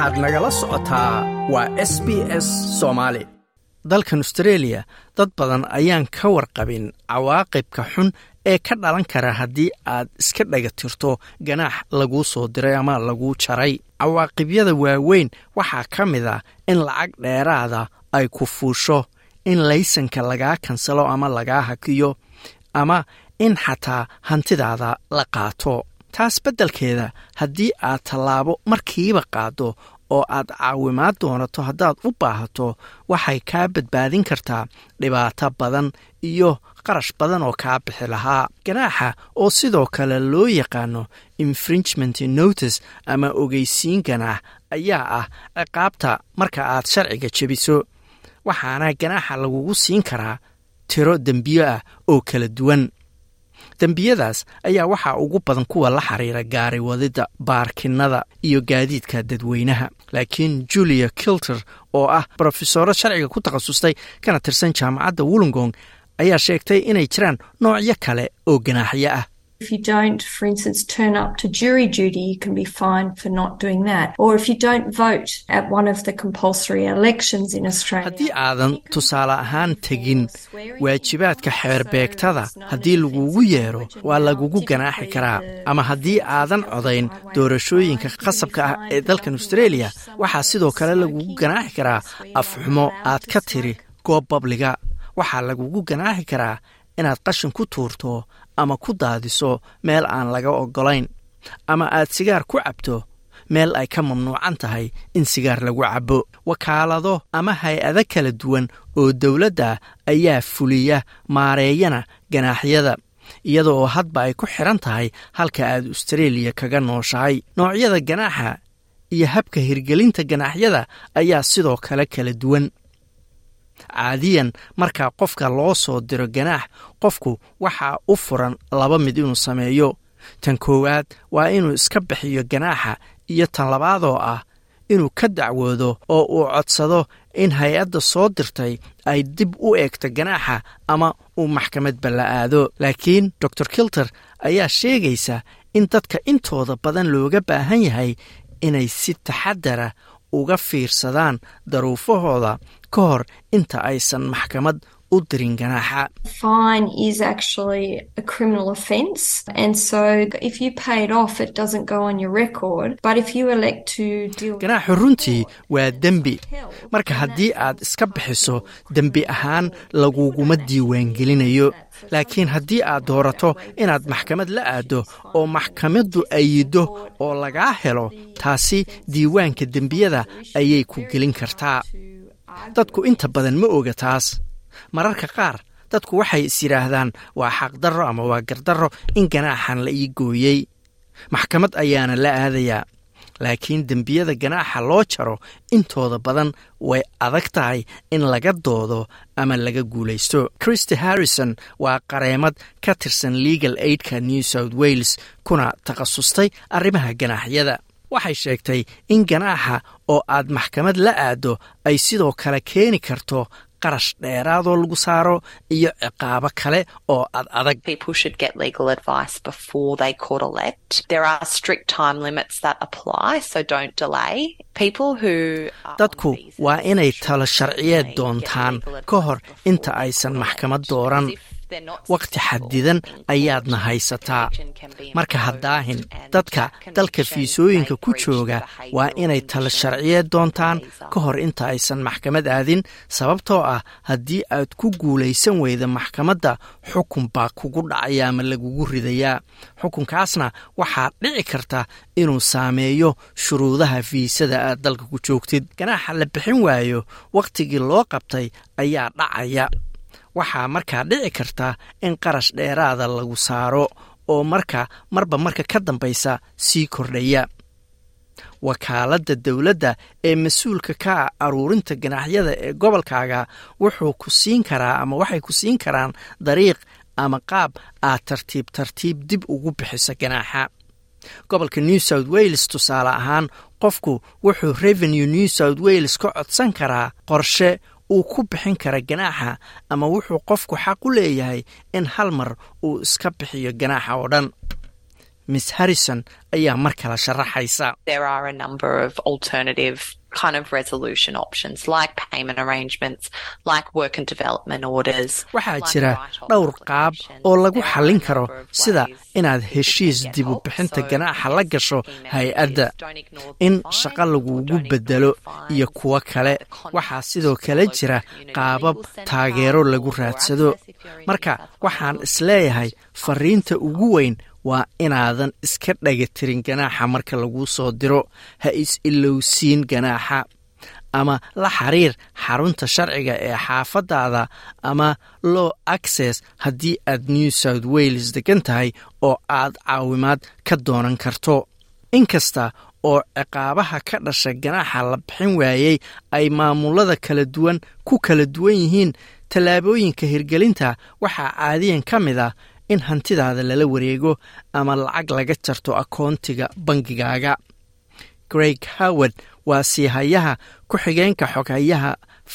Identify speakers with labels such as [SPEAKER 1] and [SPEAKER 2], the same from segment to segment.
[SPEAKER 1] waxaad nagala socotaa waa s b s soomaali. Dalkan astareeliya dad badan ayaan ka warqabin cawaaqibka xun ee ka dhalan kara haddii aad iska dhaga tirto ganaax laguu soo diray ama laguu jaray. Cawaaqibyada waaweyn waxaa ka mid a in lacag dheeraada ay ku fuusho in laysanka lagaa kansalo ama lagaa hakiyo ama in xataa hantidaada la qaato taas beddelkeeda haddii aad tallaabo markiiba qaaddo oo aad caawimaad doonato haddaad u baahato waxay kaa badbaadin kartaa dhibaato badan iyo qarash badan oo kaa bixi lahaa. Ganaaxa oo sidoo kale loo yaqaano infringement notice ama ogeysiin ganaax ayaa ah ciqaabta marka aad sharciga jebiso. Waxaana ganaaxa lagugu siin karaa tiro dembiyo ah oo kala duwan dembiyadaas ayaa waxaa ugu badan kuwa la xiriira gaari wadidda baarkinada iyo gaadiidka dadweynaha. Laakiin julia kilter oo ah brofesoro sharciga ku takhasustay kana tirsan jaamacadda wollongong ayaa sheegtay inay jiraan noocyo kale oo ganaaxyo ah
[SPEAKER 2] If you don't, for instance, turn up to jury duty, you can be fined for not doing that. Or if you don't vote at one of the compulsory elections in Australia.
[SPEAKER 1] haddii aadan tusaale ahaan tegin waajibaadka xeerbeegtada haddii lagugu yeero waa lagugu ganaaxi karaa ama haddii aadan codayn doorashooyinka qasabka ah ee dalkan austreeliya waxaa sidoo kale lagugu ganaaxi karaa afxumo aad ka tiri goob babliga waxaa lagugu ganaaxi karaa inaad qashin ku tuurto ama ku daadiso meel aan laga oggolayn. Ama aad sigaar ku cabto meel ay ka mamnuucan tahay in sigaar lagu cabbo. Wakaalado ama hay'ado kala duwan oo dowladda ayaa fuliya maareeyana ganaaxyada iyada oo hadba ay ku xidhan tahay halka aad austreeliya kaga nooshahay. Noocyada ganaaxa iyo habka hirgelinta ganaaxyada ayaa sidoo kale kala duwan caadiyan. Markaa qofka loo soo diro ganaax qofku waxaa u furan laba mid inuu sameeyo. Tan koowaad waa inuu iska bixiyo ganaaxa iyo tan labaadoo ah inuu ka dacwoodo oo uu codsado in hay'adda soo dirtay ay dib u eegto ganaaxa ama uu maxkamadba la aado. Laakiin dor kilter ayaa sheegaysa in dadka intooda badan looga baahan yahay inay si taxadara uga fiirsadaan daruufahooda ka hor inta aysan maxkamad u dirin ganaaxa
[SPEAKER 2] Fine is actually a criminal offence. And so if you pay it off, it doesn't go on your record. But if you elect to deal with
[SPEAKER 1] ganaaxu runtii waa dembi marka haddii aad iska bixiso dembi ahaan laguguma diiwaangelinayo laakiin haddii aad doorato inaad maxkamad la aaddo oo maxkamaddu ayiddo oo lagaa helo taasi diiwaanka dembiyada ayay ku gelin kartaa dadku inta badan ma oga taas mararka qaar dadku waxay is yidhaahdaan waa xaqdarro ama waa gardarro in ganaaxan la ii gooyey. Maxkamad ayaana la aadayaa. Laakiin dembiyada ganaaxa loo jaro intooda badan way adag tahay in laga doodo ama laga guulaysto. Christy harrison waa qareemad ka tirsan legal aidka new south wales kuna takhasustay arrimaha ganaaxyada. Waxay sheegtay in ganaaxa oo aad maxkamad la aaddo ay sidoo kale keeni karto qarash dheeraadoo lagu saaro iyo ciqaabo kale oo ad adag
[SPEAKER 3] people should get legal advice before they court elect. There are strict time limits that apply, so don't delay. People who are on
[SPEAKER 1] dadku waa inay talo sharciyeed doontaan ka hor inta aysan maxkamad dooran
[SPEAKER 3] Successful
[SPEAKER 1] xadidan ayaadna haysataa marka haddaahin dadka dalka fiisooyinka ku jooga waa inay talo
[SPEAKER 3] conditions.
[SPEAKER 1] sharciyeed doontaan ka hor inta aysan maxkamad aadin sababtoo ah haddii aad ku guulaysan weyda maxkamadda xukun baa kugu dhacaya ama lagugu ridayaa. Xukunkaasna waxaa dhici karta inuu saameeyo shuruudaha fiisada aad dalka ku joogtid. Ganaaxa la bixin waayo wakhtigii loo qabtay ayaa dhacaya waxaa markaa dhici karta in qarash dheeraada lagu saaro oo marka marba marka ka dambaysa sii kordhaya. Wakaaladda dowladda ee mas'uulka ka ah aruurinta ganaaxyada ee gobolkaaga wuxuu ku siin karaa ama waxay ku siin karaan dariiq ama qaab aad tartiib tartiib dib ugu bixiso ganaaxa. Gobolka new south wales tusaale ahaan qofku wuxuu revenue new south wales ka codsan karaa qorshe uu ku bixin kara ganaaxa ama wuxuu qofku xaq u leeyahay in hal mar uu iska bixiyo ganaaxa oo dhan. Miss harrison ayaa mar kale sharaxaysa
[SPEAKER 3] Kind of resolution options like payment arrangements, like work and development orders.
[SPEAKER 1] waxaa jira dhowr qaab oo lagu xallin karo sida inaad heshiis
[SPEAKER 3] you can
[SPEAKER 1] dib u
[SPEAKER 3] get
[SPEAKER 1] bixinta ganaaxa la gasho hay'adda in shaqo lagugu bedelo iyo kuwo kale. waxaa sidoo kale jira qaabab taageero lagu raadsado. marka waxaan
[SPEAKER 3] is
[SPEAKER 1] leeyahay fariinta ugu weyn waa inaadan iska dhagatirin ganaaxa marka laguu soo diro ha is-ilowsiin ganaaxa ama la xiriir xarunta sharciga ee xaafadaada ama low access haddii aad new south wales degan tahay oo aad caawimaad ka doonan karto. Inkasta oo ciqaabaha ka dhasha ganaaxa la bixin waayey ay maamulada kala duwan ku kala duwan yihiin tallaabooyinka hirgelinta waxaa caadiyan ka mid ah in hantidaada lala wareego ama lacag laga jarto akoontiga bangigaaga. Greg howard waa siihayaha ku-xigeenka xoghayaha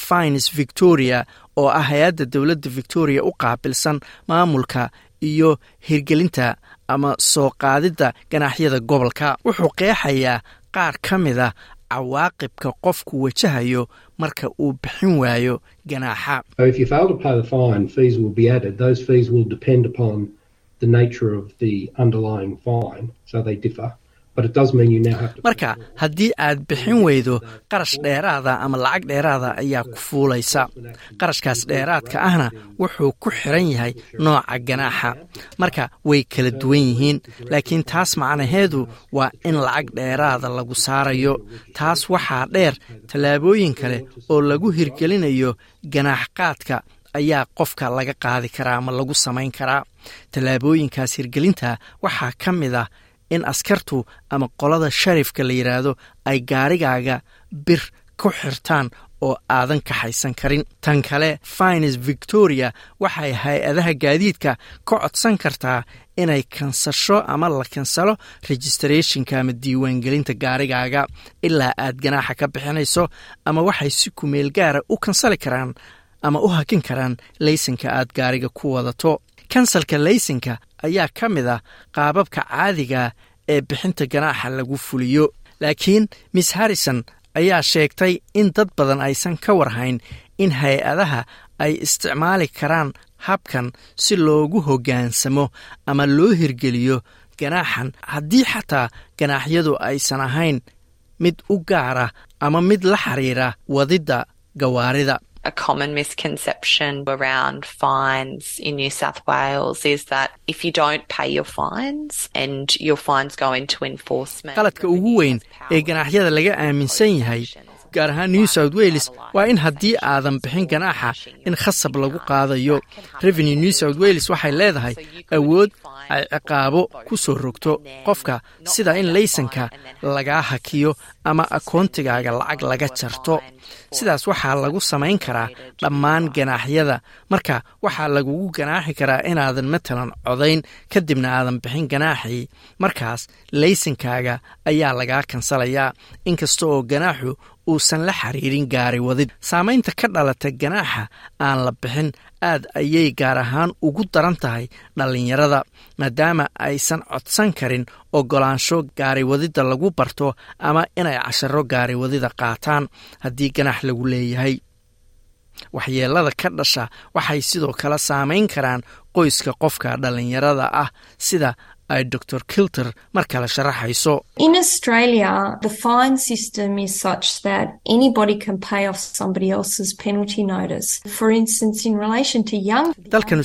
[SPEAKER 1] fines victoria oo ah hay'adda dowladda victoria u qaabilsan maamulka iyo hirgelinta ama soo qaadidda ganaaxyada gobolka. Wuxuu qeexayaa qaar ka mid a cawaaqibka qofku wajahayo marka uu bixin waayo ganaaxa Marka haddii aad bixin weydo qarash dheeraada ama lacag dheeraada ayaa ku fuulaysa. Qarashkaas dheeraadka ahna wuxuu ku xiran yahay nooca ganaaxa. Marka way kala duwan yihiin laakiin taas macnaheedu waa in lacag dheeraada lagu saarayo. Taas waxaa dheer tallaabooyin kale oo lagu hirgelinayo ganaax qaadka ayaa qofka laga qaadi karaa ama lagu samayn karaa. Tallaabooyinkaas hirgelinta waxaa ka mid ah in askartu ama qolada sharifka la yidhaahdo ay gaarigaaga bir ku xirtaan oo aadan kaxaysan karin. Tan kale fines victoria waxay hay'adaha gaadiidka ka codsan kartaa inay kansasho ama la kansalo registrationka ama diiwaangelinta gaarigaaga ilaa aad ganaaxa ka bixinayso ama waxay si kumeel gaara u kansali karaan ama u hakin karaan laysanka aad gaariga ku wadato kansalka laysanka ayaa ka mid ah qaababka caadiga ee bixinta ganaaxa lagu fuliyo. Laakiin miss harrison ayaa sheegtay in dad badan aysan ka warhayn in hay'adaha ay isticmaali karaan habkan si loogu hoggaansamo ama loo hirgeliyo ganaaxan. Haddii xataa ganaaxyadu aysan ahayn mid u gaara ama mid la xiriira wadidda gawaarida
[SPEAKER 3] A common misconception around fines in New South Wales is that if you don't pay your fines and your fines go into enforcement.
[SPEAKER 1] qaladka ugu weyn ee ganaaxyada laga aaminsan yahay gaar ahaan new south wales waa in haddii aadan bixin ganaaxa in khasab lagu qaadayo. Revenue new south wales waxay leedahay awood ay ciqaabo ku soo rogto qofka sida in laysanka lagaa hakiyo ama akoontigaaga lacag laga jarto. Sidaas waxaa lagu samayn karaa dhammaan ganaaxyada. Marka waxaa lagugu ganaaxi karaa inaadan matalan codayn kadibna aadan bixin ganaaxii markaas laysankaaga ayaa lagaa kansalayaa. Inkasta oo ganaaxu uusan la xiriirin gaari wadid. Saamaynta ka dhalata ganaaxa aan la bixin aad ayay gaar ahaan ugu daran tahay dhallinyarada maadaama aysan codsan karin ogolaansho gaariwadidda lagu barto ama inay casharo gaariwadida qaataan haddii ganaax lagu leeyahay. Waxyeelada ka dhasha waxay sidoo kale saamayn karaan qoyska qofka dhallinyarada ah sida ay dor kilter mar kale sharaxayso. Dalkan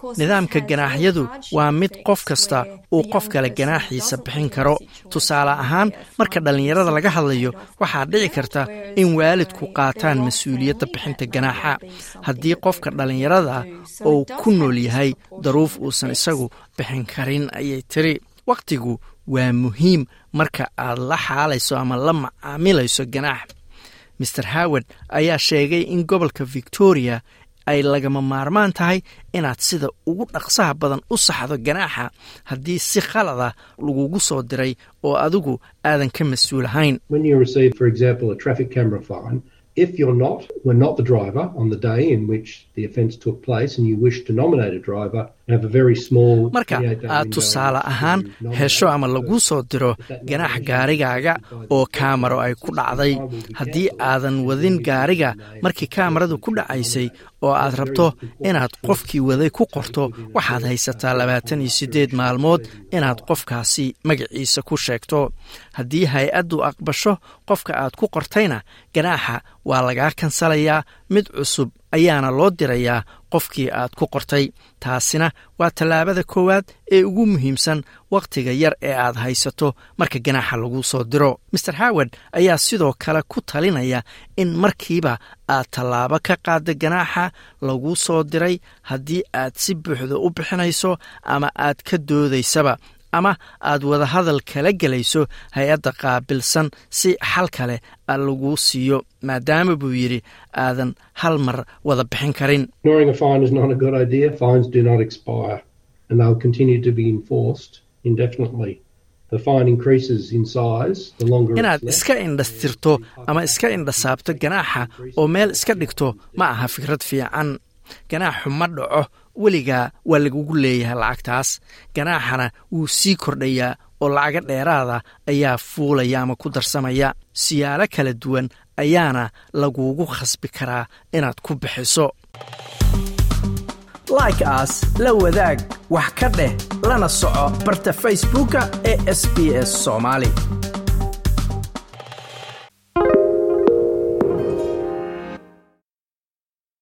[SPEAKER 2] course,
[SPEAKER 1] nidaamka ganaaxyadu waa mid qof kasta uu qof kale ganaaxiisa bixin karo. tusaale ahaan marka dhallinyarada laga hadlayo waxaa dhici karta in waalidku qaataan mas'uuliyadda bixinta ganaaxa. haddii qofka dhallinyarada uu ku nool yahay daruuf uusan isagu bixin karin ayay tiri. Wakhtigu waa muhiim. Marka aad la xaalayso ama la macaamilayso ganaax master howard ayaa sheegay in gobolka victoria ay lagama maarmaan tahay inaad sida ugu dhaqsaha badan u saxdo ganaaxa haddii si khalada lagugu soo diray oo adigu aadan ka mas'uulahayn.
[SPEAKER 4] When If you're not, were not the driver on the day in which the offence took place and you wish to nominate a driver, have a very small
[SPEAKER 1] marka aad tusaale ahaan hesho ama lagu soo diro ganaax gaarigaaga oo kaamaro ay ku dhacday haddii aadan wadin gaariga markii kaamaradu ku dhacaysay oo aad rabto inaad qofkii waday ku qorto waxaad haysataa labaatan iyo siddeed maalmood inaad qofkaasi magaciisa ku sheegto. Haddii hay'addu aqbasho qofka aad ku qortayna ganaaxa waa lagaa kansalayaa mid cusub ayaana loo dirayaa qofkii aad ku qortay. Taasina waa tallaabada koowaad ee ugu muhiimsan wakhtiga yar ee aad haysato marka ganaaxa lagu soo diro. Master howard ayaa sidoo kale ku talinaya in markiiba aad tallaabo ka qaada ganaaxa lagu soo diray haddii aad si buuxda u bixinayso ama aad ka doodaysaba ama aad wadahadal kala gelayso hay'adda qaabilsan si xal kale laguu siiyo maadaama buu yidhi aadan hal mar wada bixin karin. Inaad iska indhastirto ama iska indhasaabto ganaaxa oo meel iska dhigto ma aha fikrad fiican ganaaxu ma dhaco weligaa waa lagugu leeyahay lacagtaas. Ganaaxana wuu sii kordhayaa oo lacaga dheeraada ayaa fuulaya ama ku darsamaya. Siyaalo kala duwan ayaana lagugu khasbi karaa inaad ku bixiso. Like aas la wadaag wax ka dheh lana soco barta facebooka ee sb s